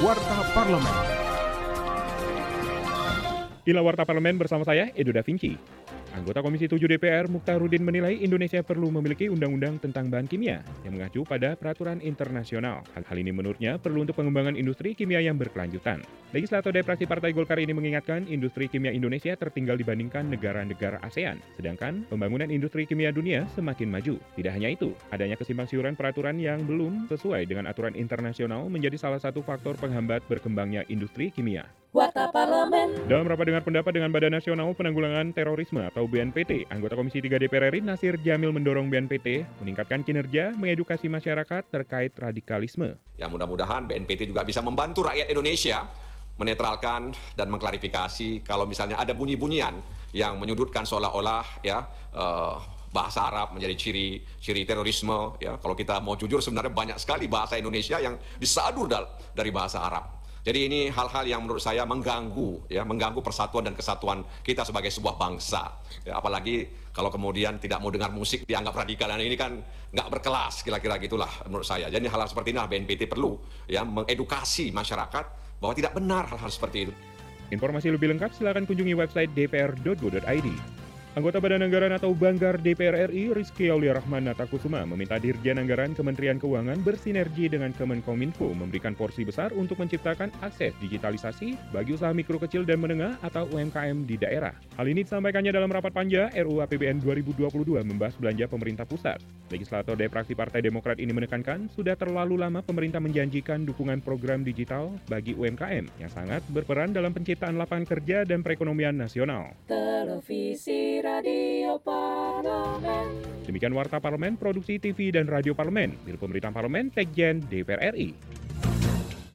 Warta Parlemen. Inilah Warta Parlemen bersama saya, Edo Da Vinci. Anggota Komisi 7 DPR Mukhtarudin menilai Indonesia perlu memiliki undang-undang tentang bahan kimia yang mengacu pada peraturan internasional. Hal, hal ini menurutnya perlu untuk pengembangan industri kimia yang berkelanjutan. Legislator dari Partai Golkar ini mengingatkan industri kimia Indonesia tertinggal dibandingkan negara-negara ASEAN, sedangkan pembangunan industri kimia dunia semakin maju. Tidak hanya itu, adanya kesimpangsiuran peraturan yang belum sesuai dengan aturan internasional menjadi salah satu faktor penghambat berkembangnya industri kimia. Warta Parlemen. Dalam rapat dengar pendapat dengan Badan Nasional Penanggulangan Terorisme atau BNPT, anggota Komisi 3 DPR RI Nasir Jamil mendorong BNPT meningkatkan kinerja mengedukasi masyarakat terkait radikalisme. Ya mudah-mudahan BNPT juga bisa membantu rakyat Indonesia menetralkan dan mengklarifikasi kalau misalnya ada bunyi-bunyian yang menyudutkan seolah-olah ya uh, bahasa Arab menjadi ciri ciri terorisme ya kalau kita mau jujur sebenarnya banyak sekali bahasa Indonesia yang disadur dari bahasa Arab jadi ini hal-hal yang menurut saya mengganggu, ya, mengganggu persatuan dan kesatuan kita sebagai sebuah bangsa. Ya, apalagi kalau kemudian tidak mau dengar musik dianggap radikal, dan ini kan nggak berkelas, kira-kira gitulah menurut saya. Jadi hal-hal seperti ini BNPT perlu ya mengedukasi masyarakat bahwa tidak benar hal-hal seperti itu. Informasi lebih lengkap silakan kunjungi website dpr.go.id. Anggota Badan Anggaran atau Banggar DPR RI Rizky Aulia Rahman Natakusuma meminta Dirjen Anggaran Kementerian Keuangan bersinergi dengan Kemenkominfo memberikan porsi besar untuk menciptakan akses digitalisasi bagi usaha mikro kecil dan menengah atau UMKM di daerah. Hal ini disampaikannya dalam rapat panja RUU APBN 2022 membahas belanja pemerintah pusat. Legislator dari fraksi Partai Demokrat ini menekankan sudah terlalu lama pemerintah menjanjikan dukungan program digital bagi UMKM yang sangat berperan dalam penciptaan lapangan kerja dan perekonomian nasional. Televisi Radio Parlemen. Demikian Warta Parlemen, Produksi TV dan Radio Parlemen, milik Pemerintahan Parlemen, Sekjen DPR RI.